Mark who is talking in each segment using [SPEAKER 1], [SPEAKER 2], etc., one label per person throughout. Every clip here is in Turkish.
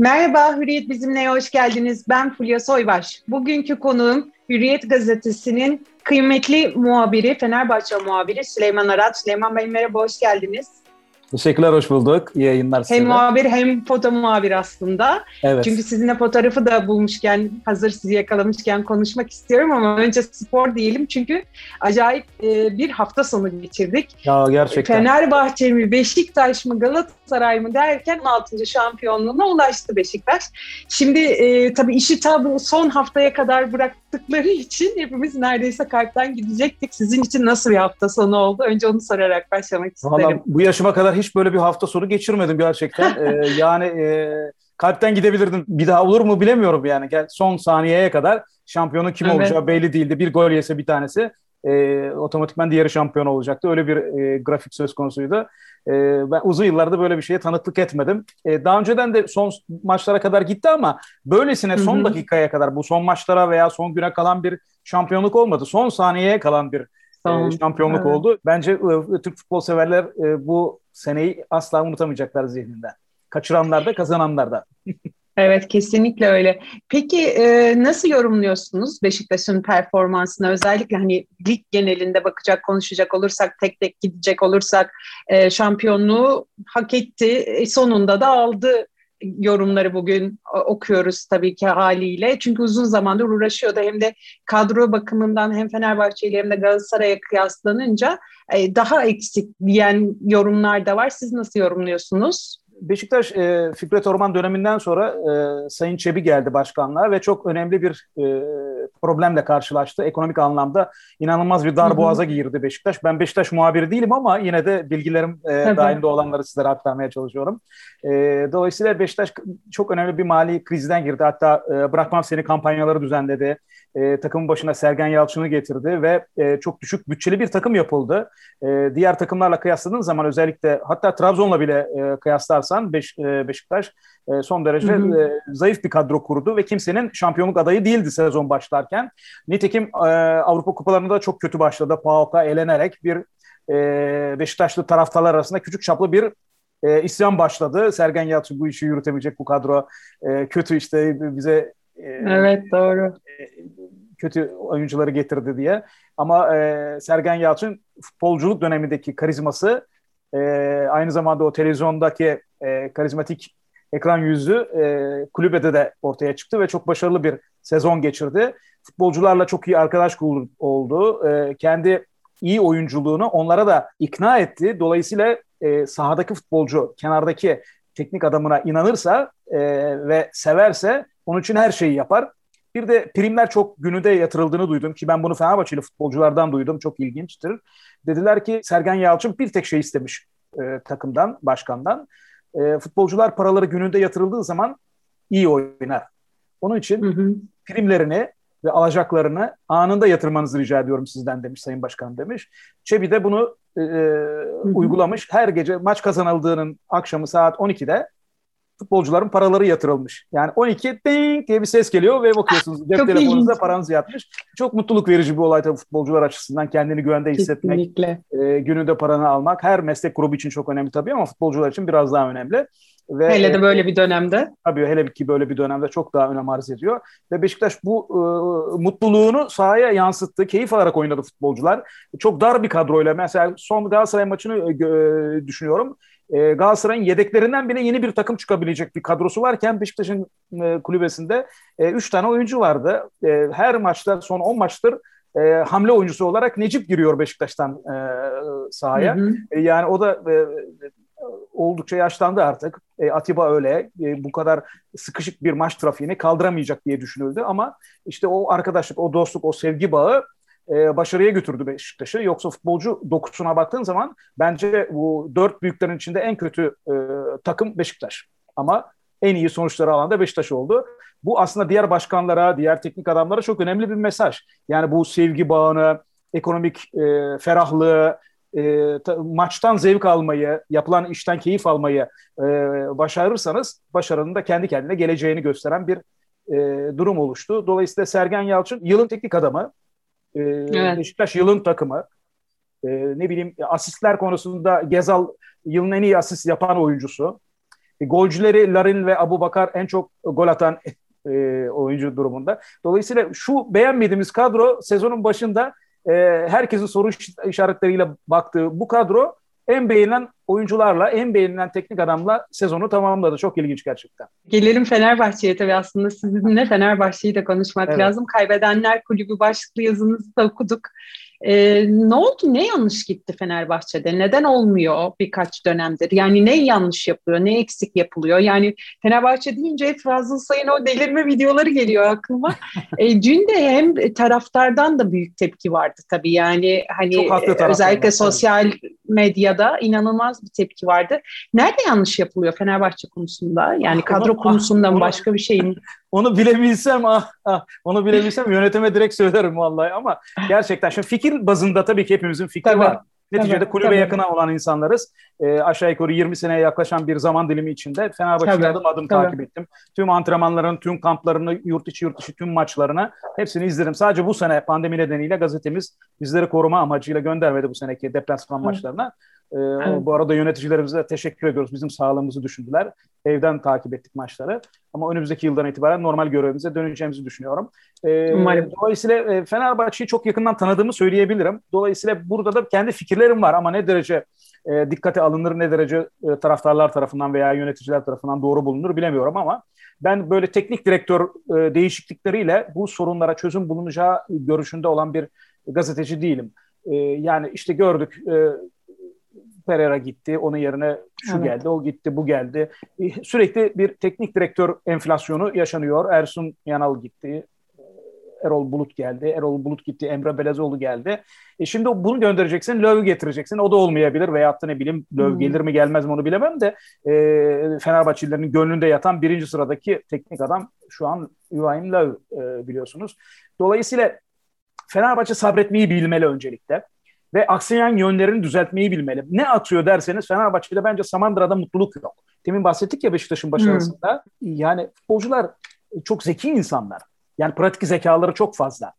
[SPEAKER 1] Merhaba Hürriyet bizimle hoş geldiniz. Ben Fulya Soybaş. Bugünkü konuğum Hürriyet Gazetesi'nin kıymetli muhabiri, Fenerbahçe muhabiri Süleyman Arat. Süleyman Bey merhaba, hoş geldiniz.
[SPEAKER 2] Teşekkürler, hoş bulduk. İyi yayınlar
[SPEAKER 1] size. Hem muhabir hem foto muhabir aslında. Evet. Çünkü sizinle fotoğrafı da bulmuşken, hazır sizi yakalamışken konuşmak istiyorum ama önce spor diyelim. Çünkü acayip e, bir hafta sonu geçirdik.
[SPEAKER 2] Ya gerçekten.
[SPEAKER 1] Fenerbahçe mi, Beşiktaş mı, Galatasaray mı derken 6. şampiyonluğuna ulaştı Beşiktaş. Şimdi e, tabii işi tabi son haftaya kadar bıraktıkları için hepimiz neredeyse kalpten gidecektik. Sizin için nasıl bir hafta sonu oldu? Önce onu sorarak başlamak isterim. Valla
[SPEAKER 2] bu yaşıma kadar hiç böyle bir hafta sonu geçirmedim gerçekten. ee, yani e, kalpten gidebilirdim. Bir daha olur mu bilemiyorum yani. Gel son saniyeye kadar şampiyonun kim evet. olacağı belli değildi. Bir gol yese bir tanesi e, otomatikman diğeri şampiyon olacaktı. Öyle bir e, grafik söz konusuydu. E, ben uzun yıllarda böyle bir şeye tanıklık etmedim. E, daha önceden de son maçlara kadar gitti ama böylesine son Hı-hı. dakikaya kadar bu son maçlara veya son güne kalan bir şampiyonluk olmadı. Son saniyeye kalan bir e, şampiyonluk evet. oldu. Bence e, Türk futbol severler e, bu seneyi asla unutamayacaklar zihninden. Kaçıranlar da kazananlar da.
[SPEAKER 1] Evet kesinlikle öyle. Peki e, nasıl yorumluyorsunuz Beşiktaş'ın performansını? Özellikle hani lig genelinde bakacak konuşacak olursak tek tek gidecek olursak e, şampiyonluğu hak etti. E, sonunda da aldı yorumları bugün okuyoruz tabii ki haliyle. Çünkü uzun zamandır uğraşıyordu. Hem de kadro bakımından hem Fenerbahçe ile hem de Galatasaray'a kıyaslanınca e, daha eksik diyen yorumlar da var. Siz nasıl yorumluyorsunuz?
[SPEAKER 2] Beşiktaş e, Fikret Orman döneminden sonra e, Sayın Çebi geldi başkanlığa ve çok önemli bir problemle karşılaştı. Ekonomik anlamda inanılmaz bir dar boğaza girdi Beşiktaş. Ben Beşiktaş muhabiri değilim ama yine de bilgilerim e, dahilinde olanları sizlere aktarmaya çalışıyorum. E, dolayısıyla Beşiktaş çok önemli bir mali krizden girdi. Hatta e, Bırakmam Seni kampanyaları düzenledi. E, takımın başına Sergen Yalçın'ı getirdi ve e, çok düşük bütçeli bir takım yapıldı. E, diğer takımlarla kıyasladığın zaman özellikle hatta Trabzon'la bile e, kıyaslarsan Beş, e, Beşiktaş e, son derece hı hı. E, zayıf bir kadro kurdu ve kimsenin şampiyonluk adayı değildi sezon başlarken. Nitekim e, Avrupa Kupalarında çok kötü başladı. PAOK'a elenerek bir e, Beşiktaşlı taraftarlar arasında küçük çaplı bir e, isyan başladı. Sergen Yalçın bu işi yürütemeyecek bu kadro e, kötü işte bize
[SPEAKER 1] e, evet doğru
[SPEAKER 2] e, kötü oyuncuları getirdi diye. Ama e, Sergen Yalçın futbolculuk dönemindeki karizması e, aynı zamanda o televizyondaki e, karizmatik ekran yüzü e, kulübede de ortaya çıktı ve çok başarılı bir sezon geçirdi. Futbolcularla çok iyi arkadaş oldu. E, kendi iyi oyunculuğunu onlara da ikna etti. Dolayısıyla e, sahadaki futbolcu kenardaki teknik adamına inanırsa e, ve severse onun için her şeyi yapar. Bir de primler çok günüde yatırıldığını duydum ki ben bunu Fenerbahçeli futbolculardan duydum. Çok ilginçtir. Dediler ki Sergen Yalçın bir tek şey istemiş e, takımdan, başkandan. E, futbolcular paraları gününde yatırıldığı zaman iyi oynar. Onun için hı hı. primlerini ve alacaklarını anında yatırmanızı rica ediyorum sizden demiş Sayın Başkan demiş. Çebi de bunu e, e uygulamış. Her gece maç kazanıldığının akşamı saat 12'de futbolcuların paraları yatırılmış. Yani 12 ding diye bir ses geliyor ve bakıyorsunuz cep telefonunuzda paranız yatmış. Çok mutluluk verici bir olay tabii futbolcular açısından kendini güvende hissetmek, e, gününde paranı almak. Her meslek grubu için çok önemli tabii ama futbolcular için biraz daha önemli.
[SPEAKER 1] Ve, hele de böyle bir dönemde.
[SPEAKER 2] Tabii hele ki böyle bir dönemde çok daha önem arz ediyor. Ve Beşiktaş bu e, mutluluğunu sahaya yansıttı. Keyif alarak oynadı futbolcular. Çok dar bir kadroyla. Mesela son Galatasaray maçını e, düşünüyorum e, Galatasaray'ın yedeklerinden bile yeni bir takım çıkabilecek bir kadrosu varken Beşiktaş'ın e, kulübesinde 3 e, tane oyuncu vardı. E, her maçta son 10 maçtır e, hamle oyuncusu olarak Necip giriyor Beşiktaş'tan e, sahaya. Hı hı. E, yani o da e, oldukça yaşlandı artık. E, Atiba öyle. E, bu kadar sıkışık bir maç trafiğini kaldıramayacak diye düşünüldü ama işte o arkadaşlık, o dostluk, o sevgi bağı e, başarıya götürdü Beşiktaş'ı. Yoksa futbolcu dokusuna baktığın zaman bence bu dört büyüklerin içinde en kötü e, takım Beşiktaş. Ama en iyi sonuçları alan da Beşiktaş oldu. Bu aslında diğer başkanlara, diğer teknik adamlara çok önemli bir mesaj. Yani bu sevgi bağını, ekonomik e, ferahlığı, e, ta, maçtan zevk almayı, yapılan işten keyif almayı e, başarırsanız başarının da kendi kendine geleceğini gösteren bir e, durum oluştu. Dolayısıyla Sergen Yalçın yılın teknik adamı. E, evet. Beşiktaş yılın takımı. E, ne bileyim asistler konusunda Gezal yılın en iyi asist yapan oyuncusu. E, golcüleri Larin ve Abu Bakar en çok gol atan e, oyuncu durumunda. Dolayısıyla şu beğenmediğimiz kadro sezonun başında e, herkesin soru işaretleriyle baktığı bu kadro en beğenilen oyuncularla, en beğenilen teknik adamla sezonu tamamladı. Çok ilginç gerçekten.
[SPEAKER 1] Gelelim Fenerbahçe'ye tabii aslında sizinle Fenerbahçe'yi de konuşmak evet. lazım. Kaybedenler Kulübü başlıklı yazınızı da okuduk. Ee, ne oldu? Ne yanlış gitti Fenerbahçe'de? Neden olmuyor birkaç dönemdir? Yani ne yanlış yapıyor? Ne eksik yapılıyor? Yani Fenerbahçe deyince hep Fazıl Sayın o delirme videoları geliyor aklıma. e, dün de hem taraftardan da büyük tepki vardı tabii. Yani hani özellikle sosyal medyada inanılmaz bir tepki vardı. Nerede yanlış yapılıyor Fenerbahçe konusunda? Yani kadro konusunda mı başka bir şey mi?
[SPEAKER 2] onu bilebilsem ah, ah onu bilebilsem yönetime direkt söylerim vallahi ama gerçekten şimdi fikir bazında tabii ki hepimizin fikri tabii. var. Neticede tabii, kulübe tabii. yakına olan insanlarız. E, aşağı yukarı 20 seneye yaklaşan bir zaman dilimi içinde Fenerbahçe'yi adım adım tabii. takip ettim. Tüm antrenmanların, tüm kamplarını, yurt içi yurt dışı tüm maçlarını hepsini izledim. Sadece bu sene pandemi nedeniyle gazetemiz bizleri koruma amacıyla göndermedi bu seneki deplasman maçlarına. Ee, evet. Bu arada yöneticilerimize teşekkür ediyoruz. Bizim sağlığımızı düşündüler. Evden takip ettik maçları. Ama önümüzdeki yıldan itibaren normal görevimize döneceğimizi düşünüyorum. Ee, Umarım. Dolayısıyla e, Fenerbahçe'yi çok yakından tanıdığımı söyleyebilirim. Dolayısıyla burada da kendi fikirlerim var ama ne derece e, dikkate alınır, ne derece e, taraftarlar tarafından veya yöneticiler tarafından doğru bulunur bilemiyorum ama ben böyle teknik direktör e, değişiklikleriyle bu sorunlara çözüm bulunacağı görüşünde olan bir gazeteci değilim. E, yani işte gördük e, Pereira gitti, onun yerine şu evet. geldi, o gitti, bu geldi. E, sürekli bir teknik direktör enflasyonu yaşanıyor. Ersun Yanal gitti, Erol Bulut geldi. Erol Bulut gitti. Emre Belezoğlu geldi. E şimdi bunu göndereceksin. Löw getireceksin. O da olmayabilir. Veyahut da ne bileyim Löw hmm. gelir mi gelmez mi onu bilemem de e, Fenerbahçelilerin gönlünde yatan birinci sıradaki teknik adam şu an Joachim Löw e, biliyorsunuz. Dolayısıyla Fenerbahçe sabretmeyi bilmeli öncelikle ve aksayan yönlerini düzeltmeyi bilmeli. Ne atıyor derseniz Fenerbahçe'de bence Samandıra'da mutluluk yok. Demin bahsettik ya Beşiktaş'ın başarısında. Hmm. Yani futbolcular çok zeki insanlar. Yani pratik zekaları çok fazla.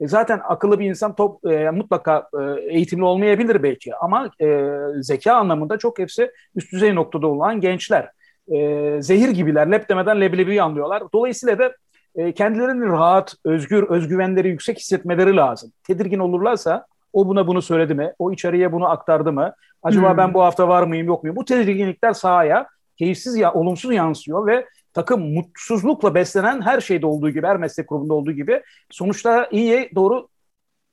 [SPEAKER 2] E zaten akıllı bir insan top e, mutlaka e, eğitimli olmayabilir belki ama e, zeka anlamında çok hepsi üst düzey noktada olan gençler. E, zehir gibiler, lep demeden leblebiyi anlıyorlar. Dolayısıyla da e, kendilerini rahat, özgür, özgüvenleri yüksek hissetmeleri lazım. Tedirgin olurlarsa o buna bunu söyledi mi? O içeriye bunu aktardı mı? Acaba hmm. ben bu hafta var mıyım yok muyum? Bu tedirginlikler sahaya keyifsiz ya olumsuz yansıyor ve takım mutsuzlukla beslenen her şeyde olduğu gibi, her meslek grubunda olduğu gibi sonuçta iyiye doğru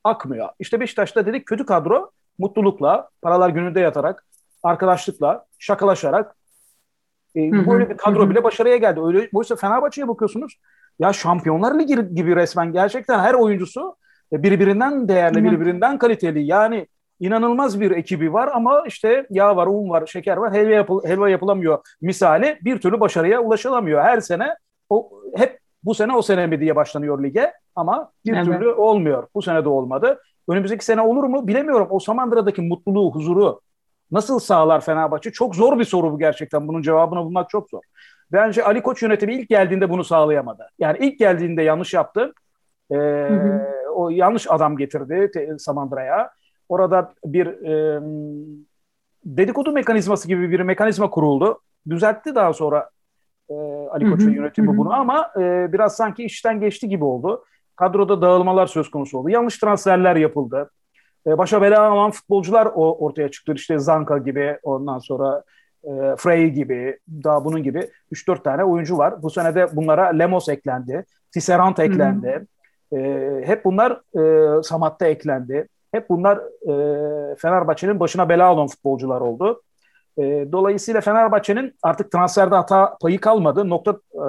[SPEAKER 2] akmıyor. İşte Beşiktaş'ta dedik kötü kadro mutlulukla, paralar gününde yatarak, arkadaşlıkla, şakalaşarak e, böyle bir kadro bile başarıya geldi. Öyle oysa Fenerbahçe'ye bakıyorsunuz. Ya Şampiyonlar Ligi gibi resmen gerçekten her oyuncusu birbirinden değerli, birbirinden kaliteli. Yani inanılmaz bir ekibi var ama işte yağ var, un var, şeker var, helva, yapıl helva yapılamıyor misali bir türlü başarıya ulaşılamıyor. Her sene o hep bu sene o sene mi diye başlanıyor lige ama bir evet. türlü olmuyor. Bu sene de olmadı. Önümüzdeki sene olur mu bilemiyorum. O Samandıra'daki mutluluğu, huzuru nasıl sağlar Fenerbahçe? Çok zor bir soru bu gerçekten. Bunun cevabını bulmak çok zor. Bence Ali Koç yönetimi ilk geldiğinde bunu sağlayamadı. Yani ilk geldiğinde yanlış yaptı. Ee, hı hı. O yanlış adam getirdi Samandıra'ya. Orada bir e, dedikodu mekanizması gibi bir mekanizma kuruldu. Düzeltti daha sonra e, Ali Koç ve yönetimi bunu ama e, biraz sanki işten geçti gibi oldu. Kadroda dağılmalar söz konusu oldu. Yanlış transferler yapıldı. E, başa bela alan futbolcular o, ortaya çıktı. İşte Zanka gibi ondan sonra e, Frey gibi daha bunun gibi 3-4 tane oyuncu var. Bu sene de bunlara Lemos eklendi. Tisserant eklendi. E, hep bunlar e, Samat'ta eklendi. Hep bunlar e, Fenerbahçe'nin başına bela olan futbolcular oldu. E, dolayısıyla Fenerbahçe'nin artık transferde hata payı kalmadı. Nokta e,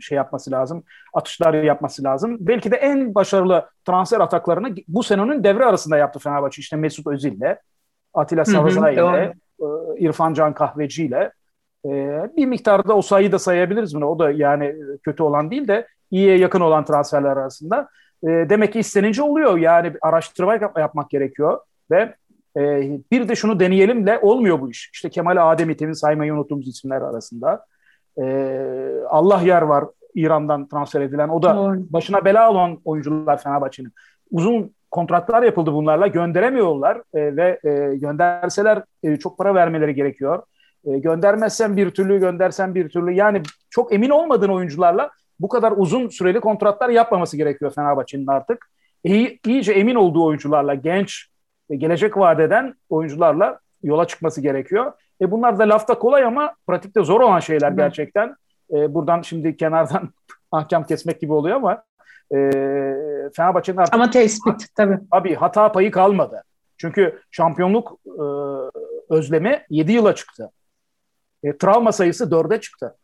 [SPEAKER 2] şey yapması lazım. Atışlar yapması lazım. Belki de en başarılı transfer ataklarını bu senenin devre arasında yaptı Fenerbahçe. İşte Mesut Özil'le, Atilla Savazay ile, e, İrfan Can Kahveci ile. E, bir miktarda o sayıyı da sayabiliriz bunu. O da yani kötü olan değil de iyiye yakın olan transferler arasında e, demek ki istenince oluyor. Yani araştırma yap- yapmak gerekiyor ve e, bir de şunu deneyelim de olmuyor bu iş. İşte Kemal Ademite'nin saymayı unuttuğumuz isimler arasında. E, Allah yer var İran'dan transfer edilen. O da Doğru. başına bela olan oyuncular Fenerbahçe'nin. Uzun kontratlar yapıldı bunlarla. Gönderemiyorlar e, ve e, gönderseler e, çok para vermeleri gerekiyor. E, göndermezsen bir türlü, göndersen bir türlü. Yani çok emin olmadığın oyuncularla bu kadar uzun süreli kontratlar yapmaması gerekiyor Fenerbahçe'nin artık. İyi, iyice emin olduğu oyuncularla, genç ve gelecek vadeden oyuncularla yola çıkması gerekiyor. E bunlar da lafta kolay ama pratikte zor olan şeyler gerçekten. E, buradan şimdi kenardan ahkam kesmek gibi oluyor ama e, Fenerbahçe'nin artık...
[SPEAKER 1] Ama tespit tabii.
[SPEAKER 2] Tabii hata payı kalmadı. Çünkü şampiyonluk e, özlemi 7 yıla çıktı. E, travma sayısı 4'e çıktı.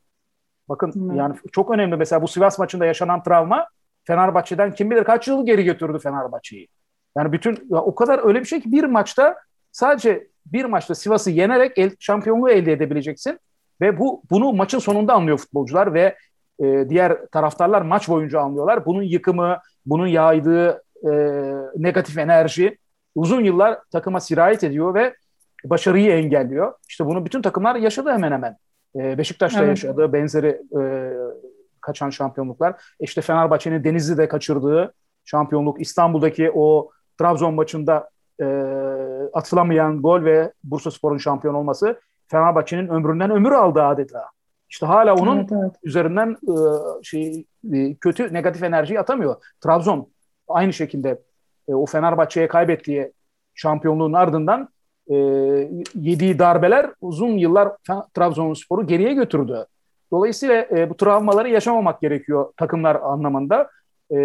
[SPEAKER 2] Bakın hmm. yani çok önemli mesela bu Sivas maçında yaşanan travma Fenerbahçe'den kim bilir kaç yıl geri götürdü Fenerbahçe'yi. Yani bütün ya o kadar öyle bir şey ki bir maçta sadece bir maçta Sivas'ı yenerek el, şampiyonluğu elde edebileceksin ve bu bunu maçın sonunda anlıyor futbolcular ve e, diğer taraftarlar maç boyunca anlıyorlar. Bunun yıkımı, bunun yaydığı e, negatif enerji uzun yıllar takıma sirayet ediyor ve başarıyı engelliyor. İşte bunu bütün takımlar yaşadı hemen hemen. E, Beşiktaş'ta evet. yaşadı benzeri e, kaçan şampiyonluklar. İşte Fenerbahçe'nin Denizli'de kaçırdığı şampiyonluk, İstanbul'daki o Trabzon maçında e, atılamayan gol ve Bursaspor'un şampiyon olması Fenerbahçe'nin ömründen ömür aldı adeta. İşte hala onun evet, evet. üzerinden e, şey e, kötü negatif enerjiyi atamıyor. Trabzon aynı şekilde e, o Fenerbahçe'ye kaybettiği şampiyonluğun ardından e, yediği darbeler uzun yıllar Trabzonspor'u geriye götürdü. Dolayısıyla e, bu travmaları yaşamamak gerekiyor takımlar anlamında. E,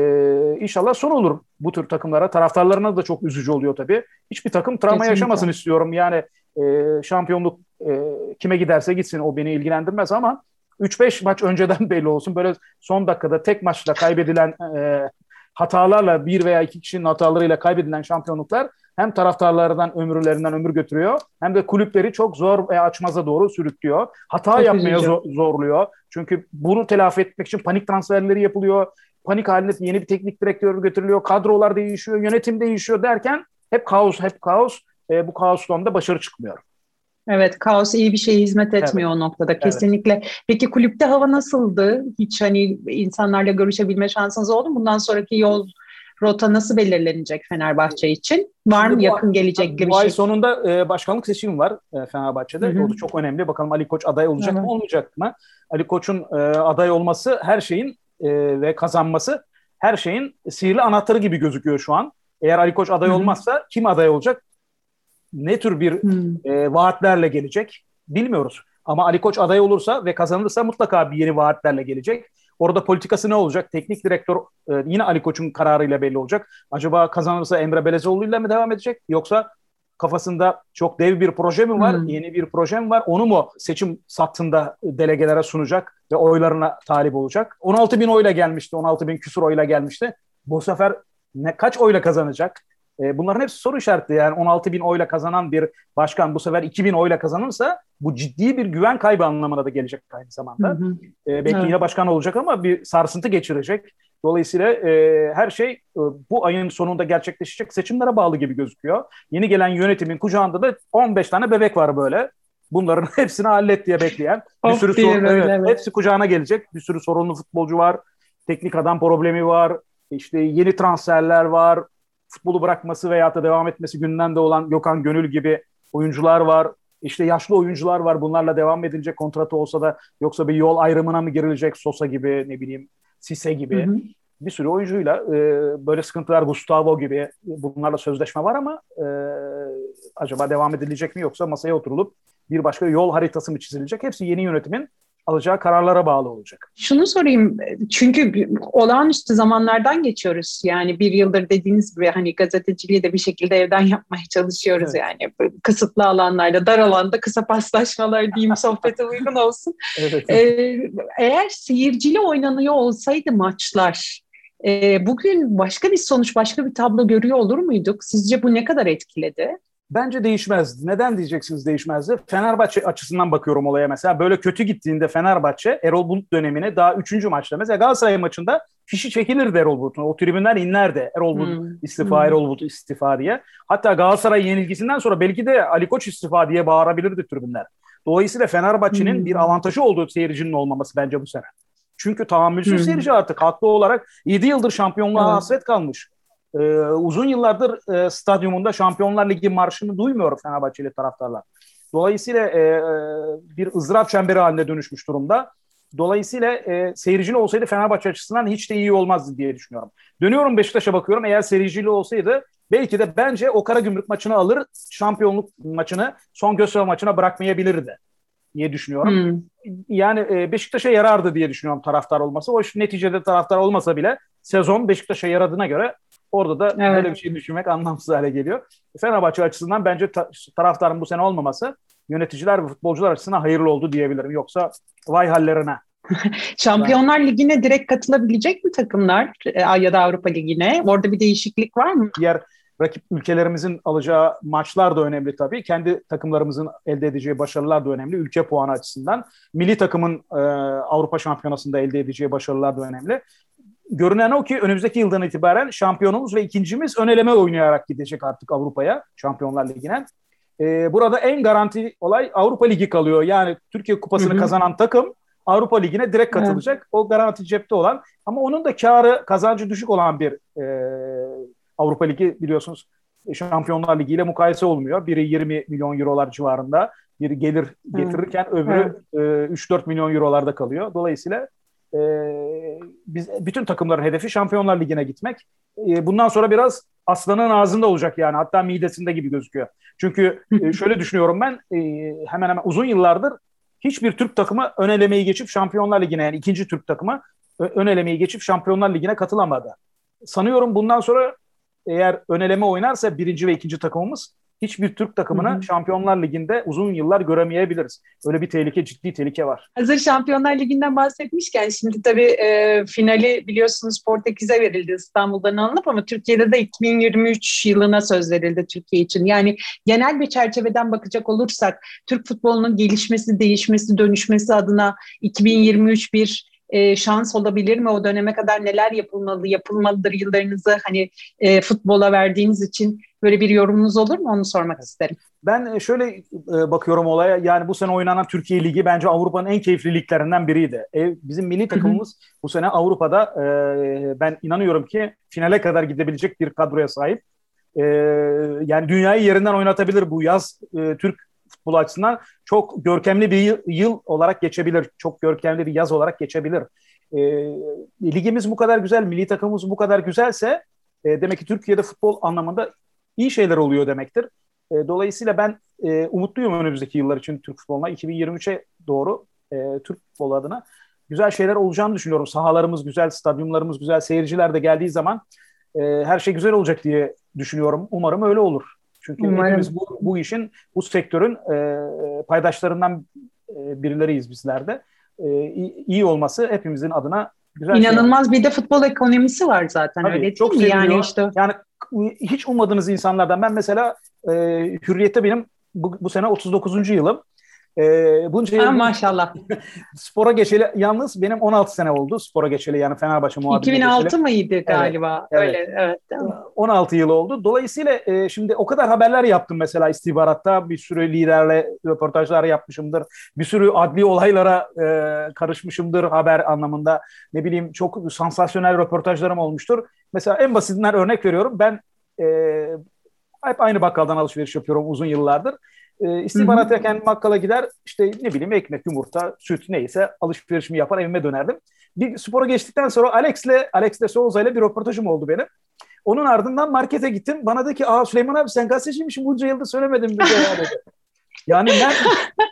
[SPEAKER 2] inşallah son olur bu tür takımlara. Taraftarlarına da çok üzücü oluyor tabii. Hiçbir takım travma Kesinlikle. yaşamasın istiyorum. Yani e, şampiyonluk e, kime giderse gitsin o beni ilgilendirmez ama 3-5 maç önceden belli olsun. Böyle son dakikada tek maçla kaybedilen e, hatalarla bir veya iki kişinin hatalarıyla kaybedilen şampiyonluklar hem taraftarlardan ömürlerinden ömür götürüyor hem de kulüpleri çok zor ve açmaza doğru sürüklüyor. Hata çok yapmaya zo- zorluyor. Çünkü bunu telafi etmek için panik transferleri yapılıyor. Panik halinde yeni bir teknik direktör götürülüyor. Kadrolar değişiyor, yönetim değişiyor derken hep kaos, hep kaos. E, bu kaostan da başarı çıkmıyor.
[SPEAKER 1] Evet, kaos iyi bir şeye hizmet etmiyor evet. o noktada kesinlikle. Evet. Peki kulüpte hava nasıldı? Hiç hani insanlarla görüşebilme şansınız oldu mu? Bundan sonraki yol rota nasıl belirlenecek Fenerbahçe için? Var mı yakın gelecek
[SPEAKER 2] bir şey? Bu ay sonunda e, başkanlık seçimi var e, Fenerbahçe'de. Hı hı. O da çok önemli. Bakalım Ali Koç aday olacak hı mı olmayacak mı? Ali Koç'un e, aday olması her şeyin e, ve kazanması her şeyin sihirli anahtarı gibi gözüküyor şu an. Eğer Ali Koç aday hı hı. olmazsa kim aday olacak? Ne tür bir e, vaatlerle gelecek bilmiyoruz. Ama Ali Koç aday olursa ve kazanırsa mutlaka bir yeni vaatlerle gelecek. Orada politikası ne olacak? Teknik direktör e, yine Ali Koç'un kararıyla belli olacak. Acaba kazanırsa Emre Belezoğlu ile mi devam edecek? Yoksa kafasında çok dev bir proje mi var? Hmm. Yeni bir proje mi var? Onu mu seçim sattığında delegelere sunacak ve oylarına talip olacak? 16 bin oyla gelmişti. 16 bin küsur oyla gelmişti. Bu sefer ne kaç oyla kazanacak? E, bunların hepsi soru işareti. Yani 16 bin oyla kazanan bir başkan bu sefer 2 bin oyla kazanırsa bu ciddi bir güven kaybı anlamına da gelecek aynı zamanda. Hı hı. E, belki evet. yine başkan olacak ama bir sarsıntı geçirecek. Dolayısıyla e, her şey e, bu ayın sonunda gerçekleşecek seçimlere bağlı gibi gözüküyor. Yeni gelen yönetimin kucağında da 15 tane bebek var böyle. Bunların hepsini hallet diye bekleyen. Bir sürü sorun, evet, evet. hepsi kucağına gelecek. Bir sürü sorunlu futbolcu var. Teknik adam problemi var. İşte yeni transferler var futbolu bırakması veya da devam etmesi gündemde olan Gökhan Gönül gibi oyuncular var. İşte yaşlı oyuncular var. Bunlarla devam edilecek kontratı olsa da yoksa bir yol ayrımına mı girilecek Sosa gibi ne bileyim Sise gibi. Hı hı. Bir sürü oyuncuyla e, böyle sıkıntılar Gustavo gibi bunlarla sözleşme var ama e, acaba devam edilecek mi yoksa masaya oturulup bir başka yol haritası mı çizilecek? Hepsi yeni yönetimin alacağı kararlara bağlı olacak.
[SPEAKER 1] Şunu sorayım çünkü olağanüstü zamanlardan geçiyoruz. Yani bir yıldır dediğiniz gibi hani gazeteciliği de bir şekilde evden yapmaya çalışıyoruz evet. yani. Kısıtlı alanlarda, dar alanda kısa paslaşmalar diyeyim sohbete uygun olsun. Evet. Ee, eğer seyircili oynanıyor olsaydı maçlar e, bugün başka bir sonuç, başka bir tablo görüyor olur muyduk? Sizce bu ne kadar etkiledi?
[SPEAKER 2] Bence değişmez. Neden diyeceksiniz değişmezdi? Fenerbahçe açısından bakıyorum olaya mesela. Böyle kötü gittiğinde Fenerbahçe Erol Bulut dönemine daha üçüncü maçta mesela Galatasaray maçında fişi çekilirdi Erol Bulut'un. O tribünler inlerdi. Erol Bulut hmm. istifa, hmm. Erol Bulut istifa diye. Hatta Galatasaray yenilgisinden sonra belki de Ali Koç istifa diye bağırabilirdi tribünler. Dolayısıyla Fenerbahçe'nin hmm. bir avantajı olduğu seyircinin olmaması bence bu sene. Çünkü tahammülsüz hmm. seyirci artık haklı olarak 7 yıldır şampiyonluğa evet. hasret kalmış. Ee, uzun yıllardır e, stadyumunda Şampiyonlar Ligi marşını duymuyor Fenerbahçeli taraftarlar. Dolayısıyla e, e, bir ızdırap çemberi haline dönüşmüş durumda. Dolayısıyla e, seyircili olsaydı Fenerbahçe açısından hiç de iyi olmazdı diye düşünüyorum. Dönüyorum Beşiktaş'a bakıyorum. Eğer seyircili olsaydı belki de bence o kara gümrük maçını alır, şampiyonluk maçını son gösteri maçına bırakmayabilirdi diye düşünüyorum. Hmm. Yani e, Beşiktaş'a yarardı diye düşünüyorum taraftar olması. O neticede taraftar olmasa bile sezon Beşiktaş'a yaradığına göre orada da evet. böyle bir şey düşünmek anlamsız hale geliyor. Fenerbahçe açısından bence ta- taraftarın bu sene olmaması yöneticiler ve futbolcular açısından hayırlı oldu diyebilirim. Yoksa vay hallerine.
[SPEAKER 1] Şampiyonlar Ligi'ne direkt katılabilecek mi takımlar e, ya da Avrupa Ligi'ne? Orada bir değişiklik var mı?
[SPEAKER 2] Diğer rakip ülkelerimizin alacağı maçlar da önemli tabii. Kendi takımlarımızın elde edeceği başarılar da önemli. Ülke puanı açısından. Milli takımın e, Avrupa Şampiyonası'nda elde edeceği başarılar da önemli. Görünen o ki önümüzdeki yıldan itibaren şampiyonumuz ve ikincimiz ön eleme oynayarak gidecek artık Avrupa'ya, Şampiyonlar Ligi'ne. E, burada en garanti olay Avrupa Ligi kalıyor. Yani Türkiye Kupası'nı Hı-hı. kazanan takım Avrupa Ligi'ne direkt katılacak. Evet. O garanti cepte olan ama onun da karı kazancı düşük olan bir e, Avrupa Ligi biliyorsunuz Şampiyonlar Ligi ile mukayese olmuyor. Biri 20 milyon eurolar civarında bir gelir getirirken evet. öbürü evet. e, 3-4 milyon eurolarda kalıyor. Dolayısıyla e, biz bütün takımların hedefi Şampiyonlar Ligi'ne gitmek. E, bundan sonra biraz aslanın ağzında olacak yani hatta midesinde gibi gözüküyor. Çünkü e, şöyle düşünüyorum ben e, hemen hemen uzun yıllardır hiçbir Türk takımı ön elemeyi geçip Şampiyonlar Ligi'ne yani ikinci Türk takımı ön elemeyi geçip Şampiyonlar Ligi'ne katılamadı. Sanıyorum bundan sonra eğer öneleme oynarsa birinci ve ikinci takımımız hiçbir Türk takımını hı hı. Şampiyonlar Ligi'nde uzun yıllar göremeyebiliriz. Öyle bir tehlike, ciddi tehlike var.
[SPEAKER 1] Hazır Şampiyonlar Ligi'nden bahsetmişken şimdi tabii e, finali biliyorsunuz Portekiz'e verildi İstanbul'dan alınıp ama Türkiye'de de 2023 yılına söz verildi Türkiye için. Yani genel bir çerçeveden bakacak olursak Türk futbolunun gelişmesi, değişmesi, dönüşmesi adına 2023 bir e, şans olabilir mi? O döneme kadar neler yapılmalı, yapılmalıdır yıllarınızı hani e, futbola verdiğiniz için böyle bir yorumunuz olur mu? Onu sormak isterim.
[SPEAKER 2] Ben e, şöyle e, bakıyorum olaya. Yani bu sene oynanan Türkiye Ligi bence Avrupa'nın en keyifli liglerinden biriydi. E, bizim milli takımımız bu sene Avrupa'da ben inanıyorum ki finale kadar gidebilecek bir kadroya sahip. Yani dünyayı yerinden oynatabilir bu yaz Türk futbol açısından çok görkemli bir yıl, yıl olarak geçebilir. Çok görkemli bir yaz olarak geçebilir. E, ligimiz bu kadar güzel, milli takımımız bu kadar güzelse e, demek ki Türkiye'de futbol anlamında iyi şeyler oluyor demektir. E, dolayısıyla ben e, umutluyum önümüzdeki yıllar için Türk futboluna. 2023'e doğru e, Türk futbolu adına güzel şeyler olacağını düşünüyorum. Sahalarımız güzel, stadyumlarımız güzel, seyirciler de geldiği zaman e, her şey güzel olacak diye düşünüyorum. Umarım öyle olur. Çünkü Umarım. hepimiz bu, bu işin, bu sektörün e, paydaşlarından e, birileriyiz bizler de. E, iyi olması hepimizin adına güzel.
[SPEAKER 1] İnanılmaz şey. bir de futbol ekonomisi var zaten Tabii, öyle çok mi? Yani işte.
[SPEAKER 2] Yani hiç ummadığınız insanlardan ben mesela e, Hürriyet'te benim bu, bu sene 39. yılım.
[SPEAKER 1] E, bunca ha, maşallah.
[SPEAKER 2] spora geçeli yalnız benim 16 sene oldu spora geçeli yani Fenerbahçe muhabiri
[SPEAKER 1] 2006 geçeli. mıydı galiba? Evet, Öyle evet. evet
[SPEAKER 2] 16 yıl oldu. Dolayısıyla e, şimdi o kadar haberler yaptım mesela istihbaratta. Bir sürü liderle röportajlar yapmışımdır. Bir sürü adli olaylara e, karışmışımdır haber anlamında. Ne bileyim çok sansasyonel röportajlarım olmuştur. Mesela en basitinden örnek veriyorum. Ben e, hep aynı bakkaldan alışveriş yapıyorum uzun yıllardır. E, istihbarat erken bakkala gider işte ne bileyim ekmek, yumurta, süt neyse alışverişimi yapar evime dönerdim. Bir spora geçtikten sonra Alex'le Alex de Souza ile bir röportajım oldu benim. Onun ardından markete gittim. Bana dedi ki aa Süleyman abi sen gazeteciymişsin bunca yılda söylemedin bize ya dedi. Yani ben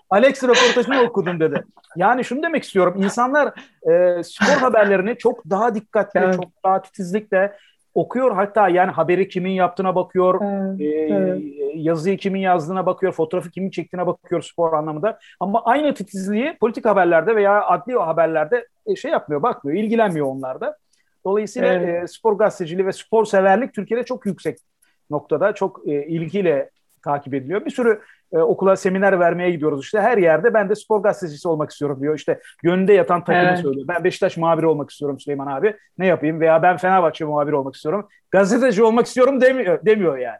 [SPEAKER 2] Alex röportajını okudum dedi. Yani şunu demek istiyorum. İnsanlar e, spor haberlerini çok daha dikkatli, evet. çok daha titizlikle okuyor hatta yani haberi kimin yaptığına bakıyor, evet, e, evet. yazıyı kimin yazdığına bakıyor, fotoğrafı kimin çektiğine bakıyor spor anlamında. Ama aynı titizliği politik haberlerde veya adli haberlerde e, şey yapmıyor, bakmıyor, ilgilenmiyor onlarda. Dolayısıyla evet. e, spor gazeteciliği ve spor severlik Türkiye'de çok yüksek noktada, çok e, ilgiyle takip ediliyor. Bir sürü e, okula seminer vermeye gidiyoruz işte her yerde ben de spor gazetecisi olmak istiyorum diyor. İşte gönlünde yatan takımı evet. söylüyor. Ben Beşiktaş muhabiri olmak istiyorum Süleyman abi. Ne yapayım? Veya ben Fenerbahçe muhabiri olmak istiyorum. Gazeteci olmak istiyorum demiyor, demiyor yani.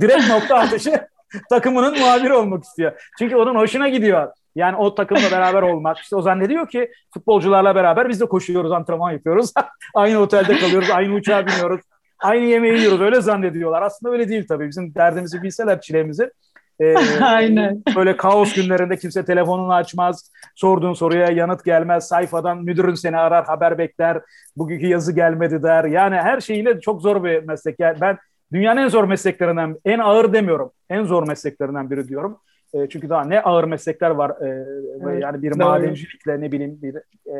[SPEAKER 2] Direkt nokta atışı takımının muhabiri olmak istiyor. Çünkü onun hoşuna gidiyor. Yani o takımla beraber olmak. İşte o zannediyor ki futbolcularla beraber biz de koşuyoruz, antrenman yapıyoruz. aynı otelde kalıyoruz, aynı uçağa biniyoruz. Aynı yemeği yiyoruz. Öyle zannediyorlar. Aslında öyle değil tabii. Bizim derdimizi bilseler çilemizi E, Aynen. Böyle kaos günlerinde kimse telefonunu açmaz. Sorduğun soruya yanıt gelmez. Sayfadan müdürün seni arar, haber bekler. Bugünkü yazı gelmedi der. Yani her şeyiyle çok zor bir meslek. Yani ben dünyanın en zor mesleklerinden, en ağır demiyorum. En zor mesleklerinden biri diyorum. E, çünkü daha ne ağır meslekler var. E, evet, yani bir doğru. madencilikle ne bileyim bir e,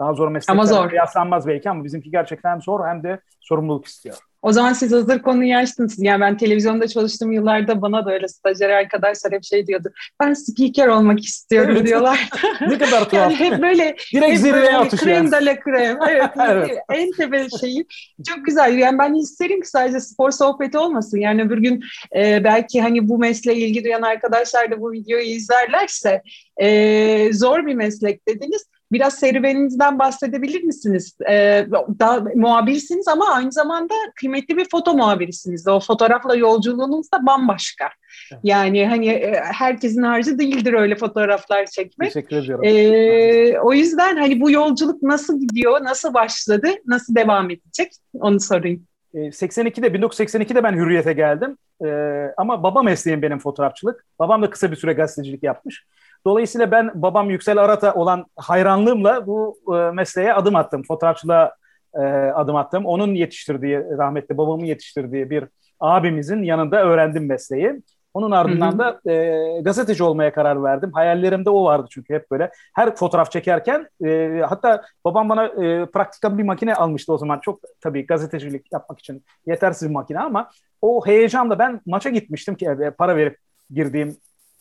[SPEAKER 2] daha zor meslekler ama zor. kıyaslanmaz belki ama bizimki gerçekten zor hem de sorumluluk istiyor.
[SPEAKER 1] O zaman siz hazır konuyu açtınız. Yani ben televizyonda çalıştığım yıllarda bana da öyle stajyer arkadaşlar hep şey diyordu. Ben speaker olmak istiyorum evet. diyorlar.
[SPEAKER 2] ne kadar tuhaf.
[SPEAKER 1] Yani hep böyle
[SPEAKER 2] direkt zirveye atış
[SPEAKER 1] krem yani. de la krem. Evet, evet. en tepe şeyi. Çok güzel. Yani ben isterim ki sadece spor sohbeti olmasın. Yani öbür gün e, belki hani bu mesleğe ilgi duyan arkadaşlar da bu videoyu izlerlerse e, zor bir meslek dediniz Biraz serüveninizden bahsedebilir misiniz? Ee, daha muhabirsiniz ama aynı zamanda kıymetli bir foto muhabirisiniz. O fotoğrafla yolculuğunuz da bambaşka. Yani hani e, herkesin harcı değildir öyle fotoğraflar çekmek.
[SPEAKER 2] Teşekkür ediyorum.
[SPEAKER 1] Ee, o yüzden hani bu yolculuk nasıl gidiyor, nasıl başladı, nasıl devam edecek onu sorayım.
[SPEAKER 2] 82'de ee, 1982'de ben Hürriyet'e geldim. Ee, ama baba mesleğim benim fotoğrafçılık. Babam da kısa bir süre gazetecilik yapmış. Dolayısıyla ben babam Yüksel Arat'a olan hayranlığımla bu e, mesleğe adım attım. Fotoğrafçılığa e, adım attım. Onun yetiştirdiği, rahmetli babamın yetiştirdiği bir abimizin yanında öğrendim mesleği. Onun ardından da e, gazeteci olmaya karar verdim. Hayallerimde o vardı çünkü hep böyle. Her fotoğraf çekerken e, hatta babam bana e, praktika bir makine almıştı o zaman. Çok tabii gazetecilik yapmak için yetersiz bir makine ama o heyecanla ben maça gitmiştim ki e, para verip girdiğim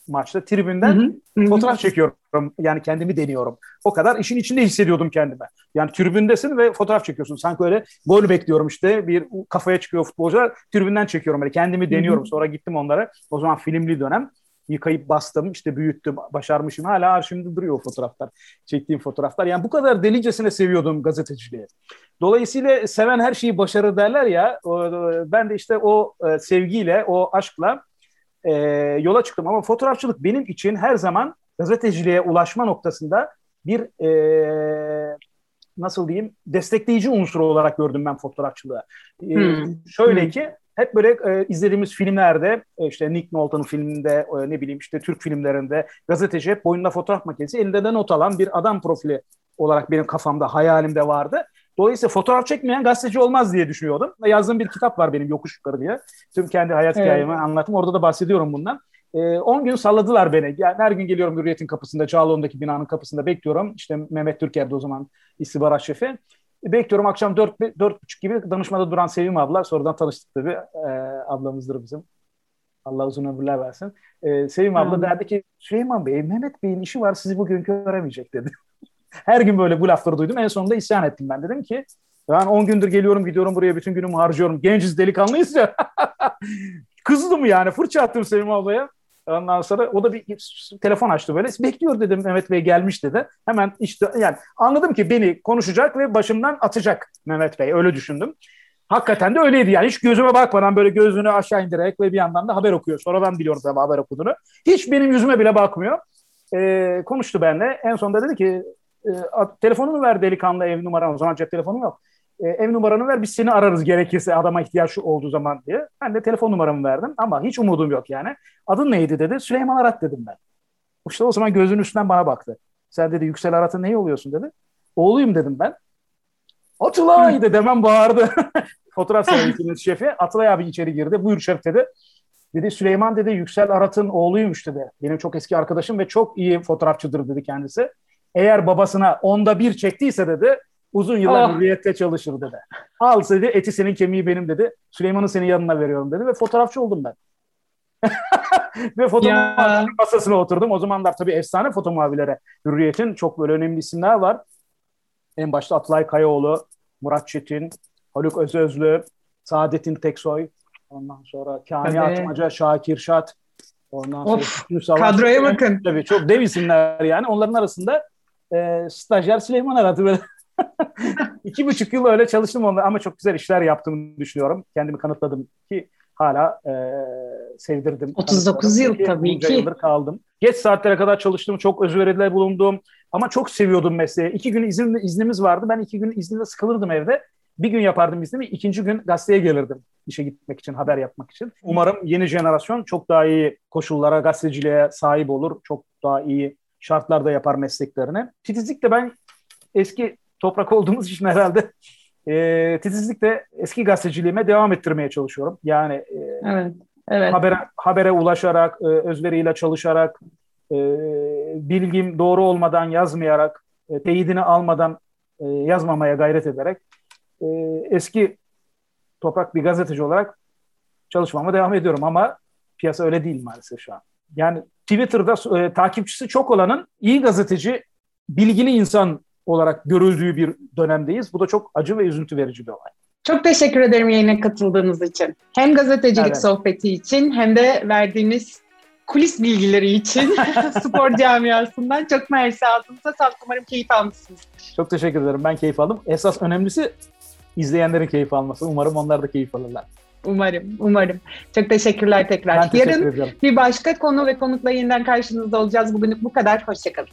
[SPEAKER 2] maçta tribünden hı hı. fotoğraf çekiyorum. Yani kendimi deniyorum. O kadar işin içinde hissediyordum kendime. Yani tribündesin ve fotoğraf çekiyorsun. Sanki öyle gol bekliyorum işte. Bir kafaya çıkıyor futbolcular. Tribünden çekiyorum. Böyle kendimi deniyorum. Hı hı. Sonra gittim onlara. O zaman filmli dönem yıkayıp bastım işte büyüttüm başarmışım hala arşivimde duruyor o fotoğraflar çektiğim fotoğraflar yani bu kadar delicesine seviyordum gazeteciliği dolayısıyla seven her şeyi başarır derler ya ben de işte o e, sevgiyle o aşkla e, yola çıktım. Ama fotoğrafçılık benim için her zaman gazeteciliğe ulaşma noktasında bir e, nasıl diyeyim destekleyici unsur olarak gördüm ben fotoğrafçılığı. E, hmm. Şöyle hmm. ki hep böyle e, izlediğimiz filmlerde e, işte Nick Nolte'ın filminde e, ne bileyim işte Türk filmlerinde gazeteci hep boynunda fotoğraf makinesi elinde de not alan bir adam profili olarak benim kafamda hayalimde vardı. Dolayısıyla fotoğraf çekmeyen gazeteci olmaz diye düşünüyordum. Yazdığım bir kitap var benim Yokuş Yukarı diye. Tüm kendi hayat evet. hikayemi anlattım. Orada da bahsediyorum bundan. 10 ee, gün salladılar beni. Yani her gün geliyorum Hürriyet'in kapısında, Çağlayan'daki binanın kapısında bekliyorum. İşte Mehmet Türker'de o zaman istihbarat şefi. Bekliyorum akşam 4, 4.30 gibi danışmada duran Sevim abla. Sonradan tanıştık tabii. Ee, ablamızdır bizim. Allah uzun ömürler versin. Ee, Sevim abla hmm. derdi ki Süleyman Bey, Mehmet Bey'in işi var sizi bugün göremeyecek dedi. Her gün böyle bu lafları duydum. En sonunda isyan ettim ben. Dedim ki ben 10 gündür geliyorum gidiyorum buraya bütün günümü harcıyorum. Genciz delikanlıyız ya. Kızdım yani fırça attım Sevim ablaya. Ondan sonra o da bir telefon açtı böyle. Bekliyor dedim Mehmet Bey gelmiş dedi. Hemen işte yani anladım ki beni konuşacak ve başımdan atacak Mehmet Bey. Öyle düşündüm. Hakikaten de öyleydi yani. Hiç gözüme bakmadan böyle gözünü aşağı indirerek ve bir yandan da haber okuyor. Sonradan biliyorum tabii haber okuduğunu. Hiç benim yüzüme bile bakmıyor. Ee, konuştu benimle. En sonunda dedi ki e, telefonunu ver delikanlı ev numaranı. O zaman cep telefonu yok. E, ev numaranı ver biz seni ararız gerekirse adama ihtiyaç olduğu zaman diye. Ben de telefon numaramı verdim ama hiç umudum yok yani. Adın neydi dedi. Süleyman Arat dedim ben. İşte o zaman gözünün üstünden bana baktı. Sen dedi Yüksel Arat'ın neyi oluyorsun dedi. Oğluyum dedim ben. Atılay dedi hemen bağırdı. Fotoğraf servisinin şefi. Atılay abi içeri girdi. Buyur şef dedi. Dedi Süleyman dedi Yüksel Arat'ın oğluymuş dedi. Benim çok eski arkadaşım ve çok iyi fotoğrafçıdır dedi kendisi. Eğer babasına onda bir çektiyse dedi uzun yıllar oh. hürriyette çalışır dedi. Al dedi eti senin kemiği benim dedi. Süleyman'ı senin yanına veriyorum dedi ve fotoğrafçı oldum ben. ve foto masasına oturdum. O zamanlar tabii efsane foto muhabirlere Hürriyet'in çok böyle önemli isimler var. En başta Atlay Kayaoğlu, Murat Çetin, Haluk Özözlü, Saadettin Teksoy, ondan sonra Kani Atmaca, Şakir Şat,
[SPEAKER 1] ondan sonra of, kadroya bakın.
[SPEAKER 2] Tabii çok dev isimler yani. Onların arasında e, stajyer Süleyman Arat'ı böyle iki buçuk yıl öyle çalıştım onunla ama çok güzel işler yaptığımı düşünüyorum. Kendimi kanıtladım ki hala e, sevdirdim.
[SPEAKER 1] 39 yıl tabii ki. Yıldır
[SPEAKER 2] kaldım. Geç saatlere kadar çalıştım. Çok özveride bulundum. Ama çok seviyordum mesleği. İki gün izin, iznimiz vardı. Ben iki gün izninde sıkılırdım evde. Bir gün yapardım iznimi. ikinci gün gazeteye gelirdim. işe gitmek için, haber yapmak için. Umarım yeni jenerasyon çok daha iyi koşullara, gazeteciliğe sahip olur. Çok daha iyi şartlarda yapar mesleklerini. Titizlikle ben eski toprak olduğumuz için herhalde e, titizlikle eski gazeteciliğime devam ettirmeye çalışıyorum. Yani e, evet, evet. habere habere ulaşarak, e, özveriyle çalışarak, e, bilgim doğru olmadan yazmayarak, e, teyidini almadan e, yazmamaya gayret ederek e, eski toprak bir gazeteci olarak çalışmama devam ediyorum ama piyasa öyle değil maalesef şu an. Yani Twitter'da e, takipçisi çok olanın iyi gazeteci, bilgili insan olarak görüldüğü bir dönemdeyiz. Bu da çok acı ve üzüntü verici bir olay.
[SPEAKER 1] Çok teşekkür ederim yayına katıldığınız için. Hem gazetecilik evet. sohbeti için hem de verdiğiniz kulis bilgileri için spor camiasından çok mersi ağzınıza sağlık. Umarım keyif almışsınız.
[SPEAKER 2] Çok teşekkür ederim. Ben keyif aldım. Esas önemlisi izleyenlerin keyif alması. Umarım onlar da keyif alırlar.
[SPEAKER 1] Umarım, umarım. Çok teşekkürler tekrar. Ben teşekkür Yarın ediyorum. bir başka konu ve konukla yeniden karşınızda olacağız. Bugünlük bu kadar. Hoşçakalın.